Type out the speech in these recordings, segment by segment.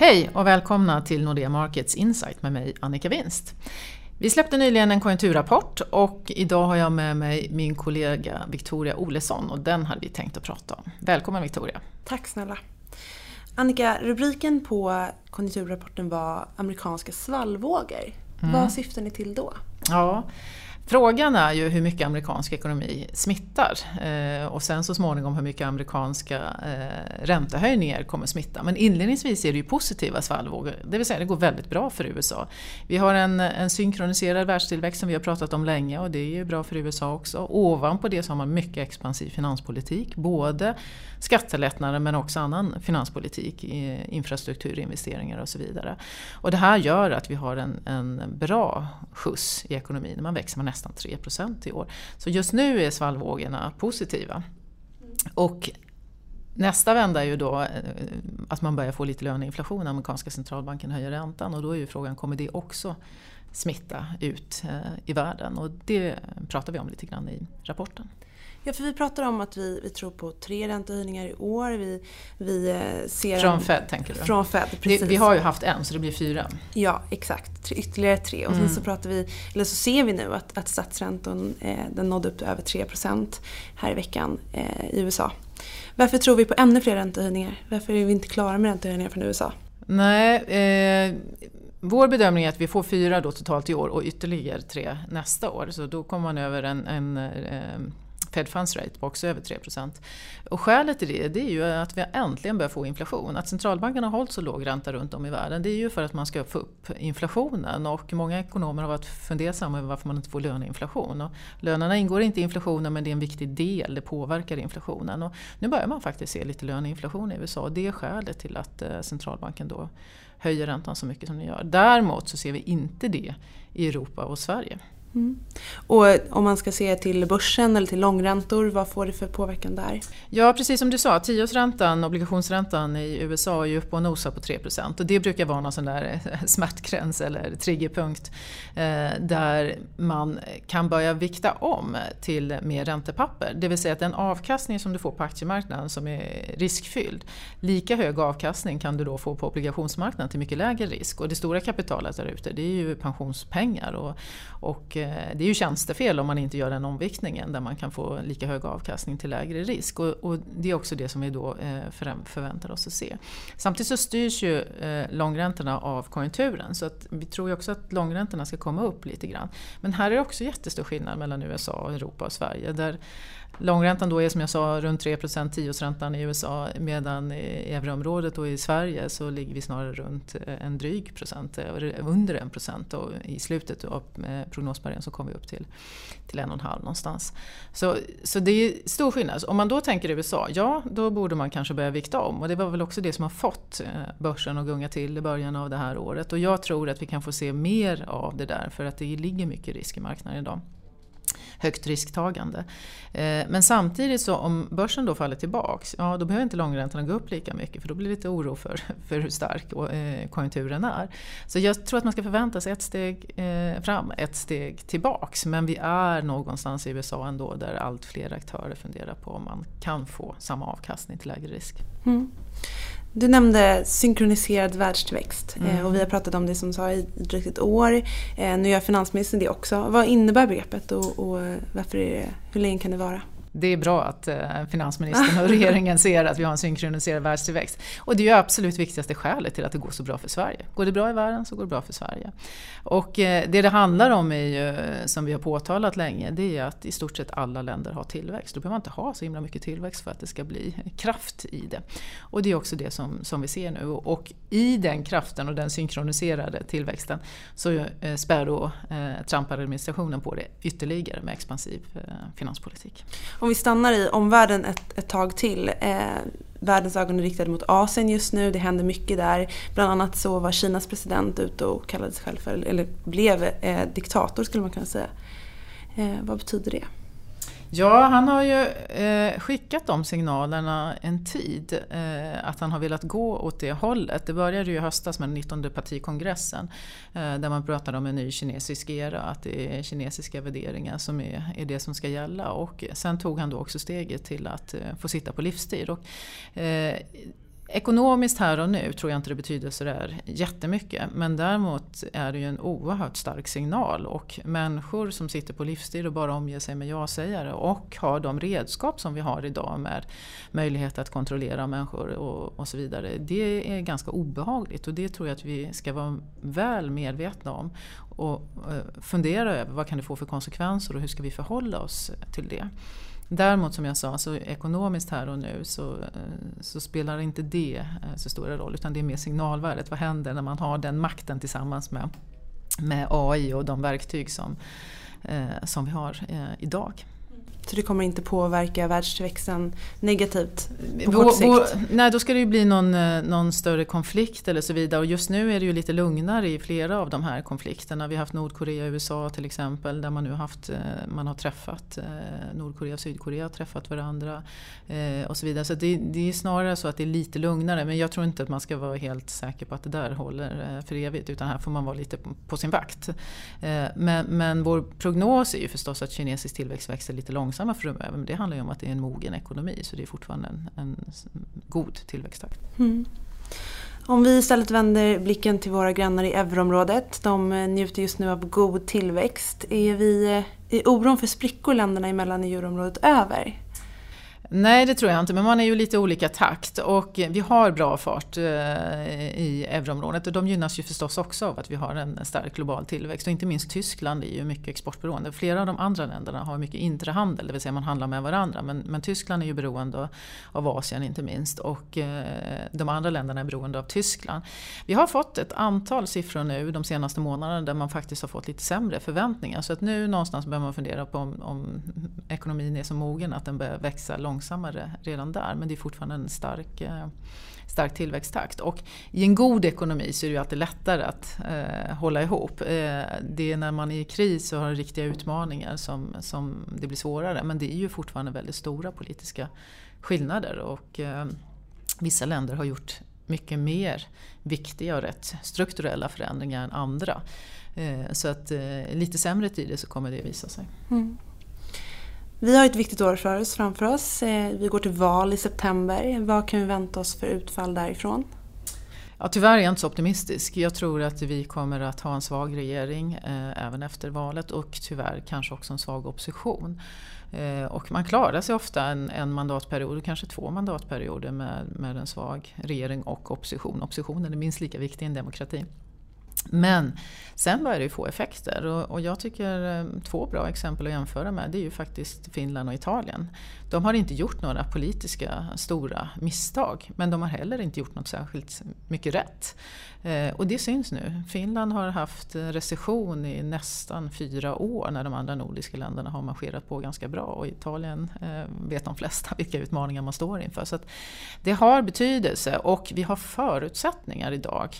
Hej och välkomna till Nordea Markets Insight med mig Annika Winst. Vi släppte nyligen en konjunkturrapport och idag har jag med mig min kollega Victoria Olesson och den hade vi tänkt att prata om. Välkommen Victoria! Tack snälla! Annika, rubriken på konjunkturrapporten var amerikanska svallvågor. Mm. Vad syftar ni till då? Ja, Frågan är ju hur mycket amerikansk ekonomi smittar eh, och sen så småningom hur mycket amerikanska eh, räntehöjningar kommer smitta. Men inledningsvis är det ju positiva svallvågor, det vill säga det går väldigt bra för USA. Vi har en, en synkroniserad världstillväxt som vi har pratat om länge och det är ju bra för USA också. Ovanpå det så har man mycket expansiv finanspolitik, både skattelättnader men också annan finanspolitik, infrastrukturinvesteringar och så vidare. Och det här gör att vi har en, en bra skjuts i ekonomin, man växer med nästan 3 i år. Så just nu är svallvågorna positiva. Och Nästa vända är ju då eh, att man börjar få lite löneinflation. Amerikanska centralbanken höjer räntan och då är ju frågan, kommer det också smitta ut eh, i världen? Och det pratar vi om lite grann i rapporten. Ja, för vi pratar om att vi, vi tror på tre räntehöjningar i år. Vi, vi eh, ser från Fed tänker du? Från Fed, precis. Det, vi har ju haft en så det blir fyra. Ja, exakt. Ytterligare tre. Och mm. sen så pratar vi, eller så ser vi nu att, att statsräntan eh, den nådde upp till över 3% här i veckan eh, i USA. Varför tror vi på ännu fler räntehöjningar? Varför är vi inte klara med räntehöjningar från USA? Nej, eh, vår bedömning är att vi får fyra då totalt i år och ytterligare tre nästa år. Så då kommer man över en, en eh, Fed Funds Rate på också över 3 Och skälet till det, det är ju att vi äntligen börjar få inflation. Att centralbankerna har hållit så låg ränta runt om i världen det är ju för att man ska få upp inflationen. Och många ekonomer har varit fundersamma över varför man inte får löneinflation. Och lönerna ingår inte i inflationen men det är en viktig del, det påverkar inflationen. Och nu börjar man faktiskt se lite löneinflation i USA och det är skälet till att eh, centralbanken då höjer räntan så mycket som den gör. Däremot så ser vi inte det i Europa och Sverige. Mm. Och eh, om man ska se till börsen eller till långräntor, vad får det för påverkan där? Ja, precis som du sa, tioårsräntan, obligationsräntan i USA är ju uppe och nosar på 3 och det brukar vara någon sån där eh, smärtgräns eller triggerpunkt eh, där man kan börja vikta om till mer räntepapper. Det vill säga att den avkastning som du får på aktiemarknaden som är riskfylld, lika hög avkastning kan du då få på obligationsmarknaden till mycket lägre risk. Och det stora kapitalet där ute det är ju pensionspengar och, och Eh, det är ju tjänstefel om man inte gör den omviktningen där man kan få lika hög avkastning till lägre risk. Och, och det är också det som vi då eh, förväntar oss att se. Samtidigt så styrs ju eh, långräntorna av konjunkturen så att vi tror ju också att långräntorna ska komma upp lite grann. Men här är det också jättestor skillnad mellan USA, Europa och Sverige. Där Långräntan då är som jag sa runt 3% tioårsräntan i USA medan i euroområdet och i Sverige så ligger vi snarare runt eh, en dryg procent, eh, under en procent och i slutet av eh, prognosperioden så kommer vi upp till, till en och en halv någonstans. Så, så det är stor skillnad. Om man då tänker USA, ja då borde man kanske börja vikta om och det var väl också det som har fått börsen att gunga till i början av det här året och jag tror att vi kan få se mer av det där för att det ligger mycket risk i marknaden idag högt risktagande. Eh, men samtidigt så om börsen då faller tillbaks, ja då behöver inte långräntorna gå upp lika mycket för då blir det lite oro för, för hur stark eh, konjunkturen är. Så jag tror att man ska förvänta sig ett steg eh, fram, ett steg tillbaks. Men vi är någonstans i USA ändå där allt fler aktörer funderar på om man kan få samma avkastning till lägre risk. Mm. Du nämnde synkroniserad världstillväxt mm. Eh, och vi har pratat om det som sa i drygt ett år. Eh, nu gör finansministern det också. Vad innebär begreppet och, och varför är det, hur länge kan det vara? Det är bra att eh, finansministern och regeringen ser att vi har en synkroniserad världstillväxt. Och det är ju absolut viktigaste skälet till att det går så bra för Sverige. Går det bra i världen så går det bra för Sverige. Och eh, det det handlar om är ju, som vi har påtalat länge, det är att i stort sett alla länder har tillväxt. Då behöver man inte ha så himla mycket tillväxt för att det ska bli kraft i det. Och det är också det som, som vi ser nu. Och i den kraften och den synkroniserade tillväxten så eh, spär då eh, Trump-administrationen på det ytterligare med expansiv eh, finanspolitik. Om vi stannar i omvärlden ett, ett tag till. Eh, världens ögon är riktade mot Asien just nu, det händer mycket där. Bland annat så var Kinas president ute och kallade sig själv för, eller blev eh, diktator skulle man kunna säga. Eh, vad betyder det? Ja, han har ju eh, skickat de signalerna en tid, eh, att han har velat gå åt det hållet. Det började ju i höstas med den 19 partikongressen eh, där man pratade om en ny kinesisk era, att det är kinesiska värderingar som är, är det som ska gälla. Och sen tog han då också steget till att eh, få sitta på livstid. Och, eh, Ekonomiskt här och nu tror jag inte det betyder sådär jättemycket men däremot är det ju en oerhört stark signal och människor som sitter på livstid och bara omger sig med ja-sägare och har de redskap som vi har idag med möjlighet att kontrollera människor och, och så vidare. Det är ganska obehagligt och det tror jag att vi ska vara väl medvetna om och eh, fundera över vad kan det få för konsekvenser och hur ska vi förhålla oss till det. Däremot som jag sa, så ekonomiskt här och nu så, eh, så spelar inte det eh, så stor roll utan det är mer signalvärdet. Vad händer när man har den makten tillsammans med, med AI och de verktyg som, eh, som vi har idag. Så det kommer inte påverka världstillväxten negativt på kort sikt? Vår, nej, då ska det ju bli någon, eh, någon större konflikt eller så vidare. Och just nu är det ju lite lugnare i flera av de här konflikterna. Vi har haft Nordkorea och USA till exempel där man nu haft, eh, man har träffat, eh, Nordkorea och Sydkorea har träffat varandra och så vidare. Så det, det är snarare så att det är lite lugnare. Men jag tror inte att man ska vara helt säker på att det där håller för evigt. Utan här får man vara lite på sin vakt. Men, men vår prognos är ju förstås att kinesisk tillväxt växer lite långsammare långsamma framöver. Men det handlar ju om att det är en mogen ekonomi så det är fortfarande en, en god tillväxttakt. Mm. Om vi istället vänder blicken till våra grannar i euroområdet. De eh, njuter just nu av god tillväxt. Är vi eh, i oron för sprickor länderna emellan i euroområdet över? Nej det tror jag inte, men man är ju lite olika takt. Och vi har bra fart eh, i euroområdet och de gynnas ju förstås också av att vi har en stark global tillväxt. Och inte minst Tyskland är ju mycket exportberoende. Flera av de andra länderna har mycket intrahandel, det vill säga man handlar med varandra. Men, men Tyskland är ju beroende av Asien inte minst. Och eh, de andra länderna är beroende av Tyskland. Vi har fått ett antal siffror nu de senaste månaderna där man faktiskt har fått lite sämre förväntningar. Så att nu någonstans börjar man fundera på om, om ekonomin är så mogen att den börjar växa långsammare redan där men det är fortfarande en stark, eh, stark tillväxttakt. Och i en god ekonomi så är det ju alltid lättare att eh, hålla ihop. Eh, det är när man är i kris och har riktiga utmaningar som, som det blir svårare men det är ju fortfarande väldigt stora politiska skillnader och eh, vissa länder har gjort mycket mer viktiga och rätt strukturella förändringar än andra. Eh, så att eh, lite sämre tider så kommer det visa sig. Mm. Vi har ett viktigt år för oss, framför oss. Eh, vi går till val i september. Vad kan vi vänta oss för utfall därifrån? Ja, tyvärr är jag inte så optimistisk. Jag tror att vi kommer att ha en svag regering eh, även efter valet och tyvärr kanske också en svag opposition. Eh, och man klarar sig ofta en, en mandatperiod, kanske två mandatperioder med, med en svag regering och opposition. Oppositionen är minst lika viktig i en demokrati. Men sen börjar det få effekter och, och, jag tycker eh, två bra exempel att jämföra med det är ju faktiskt Finland och Italien. De har inte gjort några politiska stora misstag men de har heller inte gjort något särskilt mycket rätt. Eh, och det syns nu. Finland har haft recession i nästan fyra år när de andra nordiska länderna har marscherat på ganska bra och Italien eh, vet de flesta vilka utmaningar man står inför. Så det har betydelse och vi har förutsättningar idag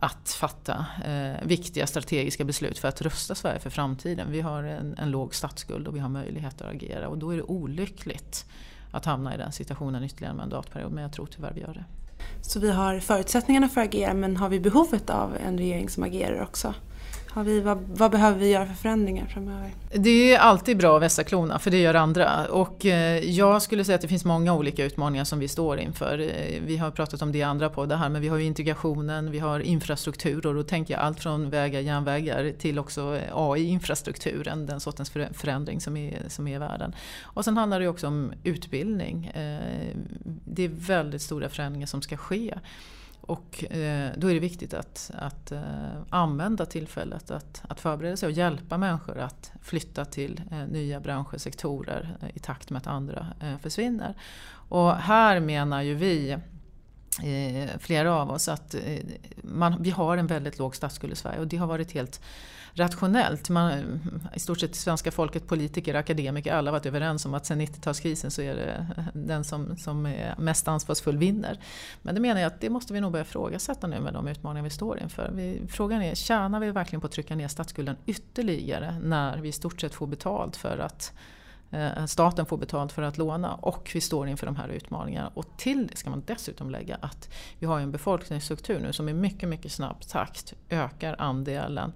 att fatta eh, viktiga strategiska beslut för att rusta Sverige för framtiden. Vi har en, en låg statsskuld och vi har möjlighet att agera och då är det olyckligt att hamna i den situationen ytterligare en mandatperiod men jag tror tyvärr vi gör det. Så vi har förutsättningarna för att agera men har vi behovet av en regering som agerar också? Har vi, vad, vad, behöver vi göra för förändringar framöver? Det är alltid bra att vässa klorna för det gör andra. Och eh, jag skulle säga att det finns många olika utmaningar som vi står inför. Eh, vi har pratat om det i andra poddar här men vi har ju integrationen, vi har infrastruktur och då tänker jag allt från vägar, järnvägar till också eh, AI-infrastrukturen, den sortens förändring som är, som är i världen. Och sen handlar det också om utbildning. Det är väldigt stora förändringar som ska ske. Och eh, då är det viktigt att, att eh, använda tillfället att, att förbereda sig och hjälpa människor att flytta till eh, nya branscher, sektorer eh, i takt med att andra eh, försvinner. Och här menar ju vi eh, flera av oss att man, vi har en väldigt låg statsskuld i Sverige och det har varit helt rationellt. Man, I stort sett svenska folket, politiker, akademiker, alla har varit överens om att sen 90-talskrisen så är det den som, som är mest ansvarsfull vinner. Men det menar jag att det måste vi nog börja ifrågasätta nu med de utmaningar vi står inför. Vi, frågan är, tjänar vi verkligen på att trycka ner statsskulden ytterligare när vi i stort sett får betalt för att Eh, staten får betalt för att låna och vi står inför de här utmaningarna. Och till det ska man dessutom lägga att vi har en befolkningsstruktur nu som i mycket, mycket snabb takt ökar andelen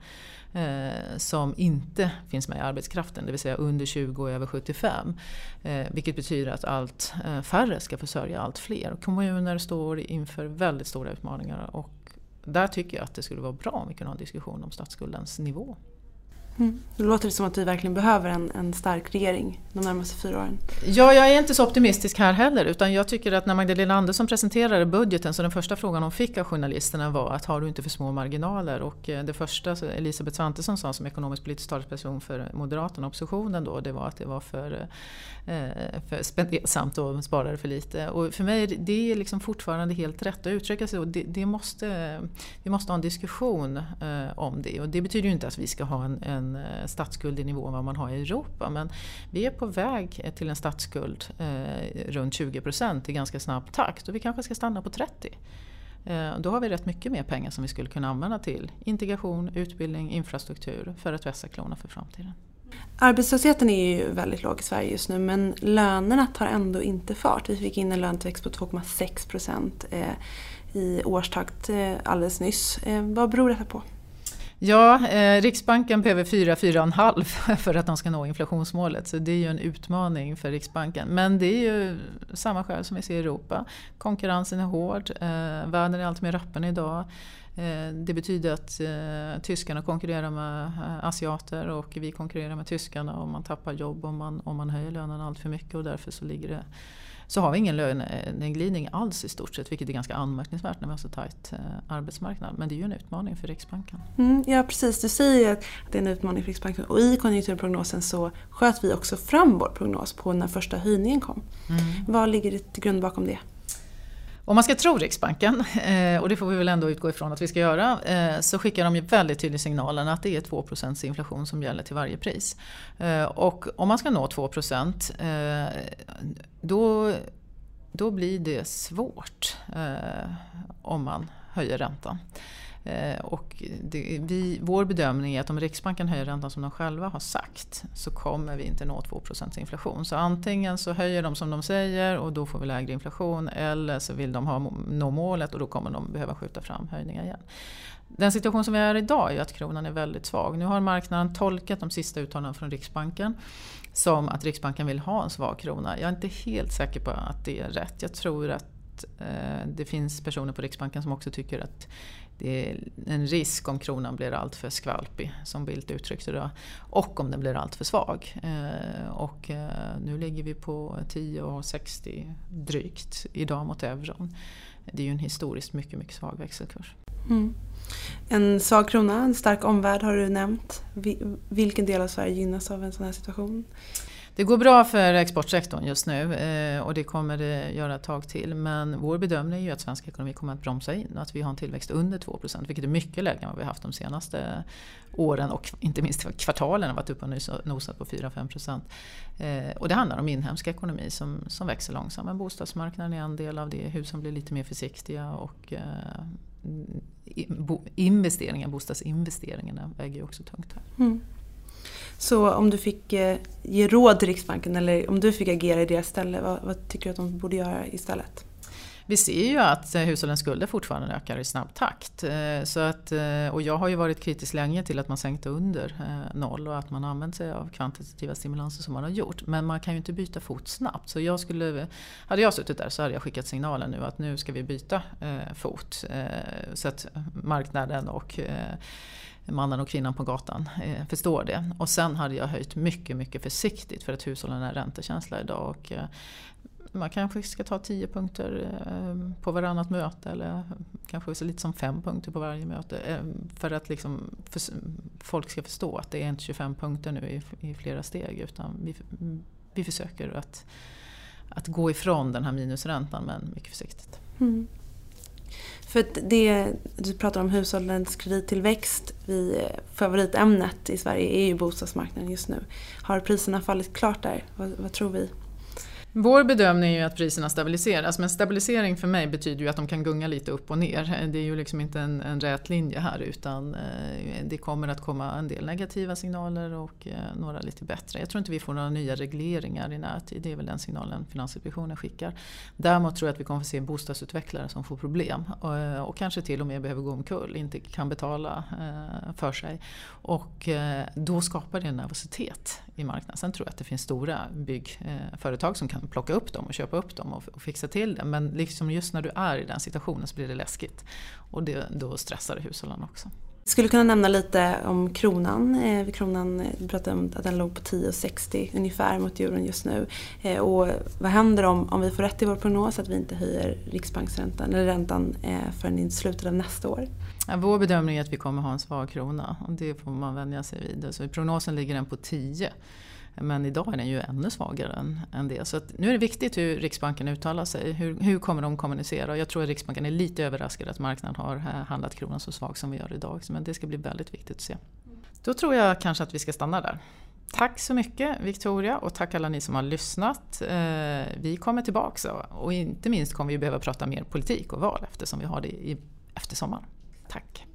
eh, som inte finns med i arbetskraften, det vill säga under 20 och över 75. Eh, vilket betyder att allt eh, färre ska försörja allt fler. Kommuner står inför väldigt stora utmaningar och där tycker jag att det skulle vara bra om vi kunde ha en diskussion om statsskuldens nivå. Mm. Det låter som att vi verkligen behöver en, en stark regering de närmaste fyra åren. Ja, jag är inte så optimistisk här heller utan jag tycker att när Magdalena Andersson presenterade budgeten så den första frågan hon fick av journalisterna var att har du inte för små marginaler? Och eh, det första Elisabeth Svantesson sa som ekonomisk politisk talesperson för Moderaterna, och oppositionen då, det var att det var för, eh, för spendersamt och sparade för lite. Och för mig det är liksom fortfarande helt rätt att uttrycka sig så. Det, det måste, vi måste ha en diskussion eh, om det och det betyder ju inte att vi ska ha en, en en eh, statsskuld i nivå vad man har i Europa. Men vi är på väg eh, till en statsskuld eh, runt 20 procent i ganska snabb takt och vi kanske ska stanna på 30. Eh, då har vi rätt mycket mer pengar som vi skulle kunna använda till integration, utbildning, infrastruktur för att vässa klona för framtiden. Arbetslösheten är ju väldigt låg i Sverige just nu men lönerna tar ändå inte fart. Vi fick in en lönetillväxt på 2,6 procent eh, i årstakt alldeles nyss. Vad beror detta på? Ja, eh, Riksbanken behöver 4-4,5 för att de ska nå inflationsmålet. Så det är ju en utmaning för Riksbanken. Men det är ju samma skäl som vi ser i Europa. Konkurrensen är hård, eh, världen är allt mer öppen idag. Eh, det betyder att eh, tyskarna konkurrerar med eh, asiater och vi konkurrerar med tyskarna och man tappar jobb om man, om man höjer lönen allt för mycket och därför så ligger det så har vi ingen löneglidning alls i stort sett, vilket är ganska anmärkningsvärt när vi har så tajt eh, arbetsmarknad. Men det är ju en utmaning för Riksbanken. Mm, ja precis, du säger att det är en utmaning för Riksbanken och i konjunkturprognosen så sköt vi också fram vår prognos på när första höjningen kom. Mm. Vad ligger till grund bakom det? Om man ska tro Riksbanken, eh, och det får vi väl ändå utgå ifrån att vi ska göra, eh, så skickar de ju väldigt tydlig signalen att det är 2% inflation som gäller till varje pris. Eh, och om man ska nå 2 då, då blir det svårt om man höjer räntan. Eh, och det, vi, vår bedömning är att om Riksbanken höjer räntan som de själva har sagt så kommer vi inte nå 2% inflation. Så antingen så höjer de som de säger och då får vi lägre inflation eller så vill de ha, nå målet och då kommer de behöva skjuta fram höjningar igen. Den situation som vi är i idag är att kronan är väldigt svag. Nu har marknaden tolkat de sista uttalandena från Riksbanken som att Riksbanken vill ha en svag krona. Jag är inte helt säker på att det är rätt. Jag tror att eh, det finns personer på Riksbanken som också tycker att det är en risk om kronan blir alltför skvalpig, som Bildt uttryckte det. Och om den blir alltför svag. Eh, och eh, nu ligger vi på 10,60 drygt idag mot euron. Det är ju en historiskt mycket, mycket svag växelkurs. Mm. En svag krona, en stark omvärld har du nämnt. Vilken del av Sverige gynnas av en sån här situation? Det går bra för exportsektorn just nu eh, och det kommer det göra ett tag till. Men vår bedömning är ju att svensk ekonomi kommer att bromsa in och att vi har en tillväxt under 2% vilket är mycket lägre än vad vi haft de senaste åren och inte minst kvartalen har varit uppe och nosat på 4-5 eh, Och det handlar om inhemsk ekonomi som, som växer långsamt. Men bostadsmarknaden är en del av det. Husen blir lite mer försiktiga och eh, investeringar, bostadsinvesteringarna väger ju också tungt här. Mm. Så om du fick eh, ge råd till Riksbanken eller om du fick agera i deras ställe, vad, vad tycker du att de borde göra istället? Vi ser ju att eh, hushållens skulder fortfarande ökar i snabb takt. Eh, så att, och jag har ju varit kritisk länge till att man sänkte under noll och att man använt sig av kvantitativa stimulanser som man har gjort. Men man kan ju inte byta fot snabbt. Så jag skulle, hade jag suttit där så hade jag skickat signalen nu att nu ska vi byta fot. Så att marknaden och mannen och kvinnan på gatan eh, förstår det. Och sen hade jag höjt mycket, mycket försiktigt för att hushållen är räntekänsliga idag. Och, eh, man kanske ska ta tio punkter eh, på varannat möte eller kanske så lite som fem punkter på varje möte. Eh, för att liksom för, folk ska förstå att det är inte 25 punkter nu i, i flera steg utan vi, vi försöker att, att gå ifrån den här minusräntan men mycket försiktigt. Mm. För det, du pratar om hushållens kredittillväxt. Vi, favoritämnet i Sverige är ju bostadsmarknaden just nu. Har priserna fallit klart där? Vad, vad tror vi? Vår bedömning är ju att priserna stabiliseras men stabilisering för mig betyder ju att de kan gunga lite upp och ner. Det är ju liksom inte en, en rät linje här utan eh, det kommer att komma en del negativa signaler och eh, några lite bättre. Jag tror inte vi får några nya regleringar i närtid. Det är väl den signalen Finansinspektionen skickar. Däremot tror jag att vi kommer att se bostadsutvecklare som får problem och, och kanske till och med behöver gå omkull, inte kan betala för sig. Och då skapar det en nervositet i marknaden. Sen tror jag att det finns stora byggföretag eh, som kan plocka upp dem och köpa upp dem och, och fixa till det. Men liksom just när du är i den situationen så blir det läskigt. Och det, då stressar det hushållen också. Skulle kunna nämna lite om kronan. Eh, kronan du pratade om att den låg på 10,60 ungefär mot euron just nu. Eh, och vad händer om, om vi får rätt i vår prognos att vi inte höjer riksbanksräntan eller räntan förrän i slutet av nästa år? Ja, vår bedömning är att vi kommer ha en svag krona och det får man vänja sig vid. Så I prognosen ligger den på 10. Men idag är den ju ännu svagare än, än det. Så nu är det viktigt hur Riksbanken uttalar sig. Hur, hur kommer de kommunicera? Jag tror att Riksbanken är lite överraskad att marknaden har eh, handlat kronan så svag som vi gör idag. Men det ska bli väldigt viktigt att se. Då tror jag kanske att vi ska stanna där. Tack så mycket Victoria och tack alla ni som har lyssnat. Eh, vi kommer tillbaka och inte minst kommer vi behöva prata mer politik och val eftersom vi har det efter sommaren. Tack!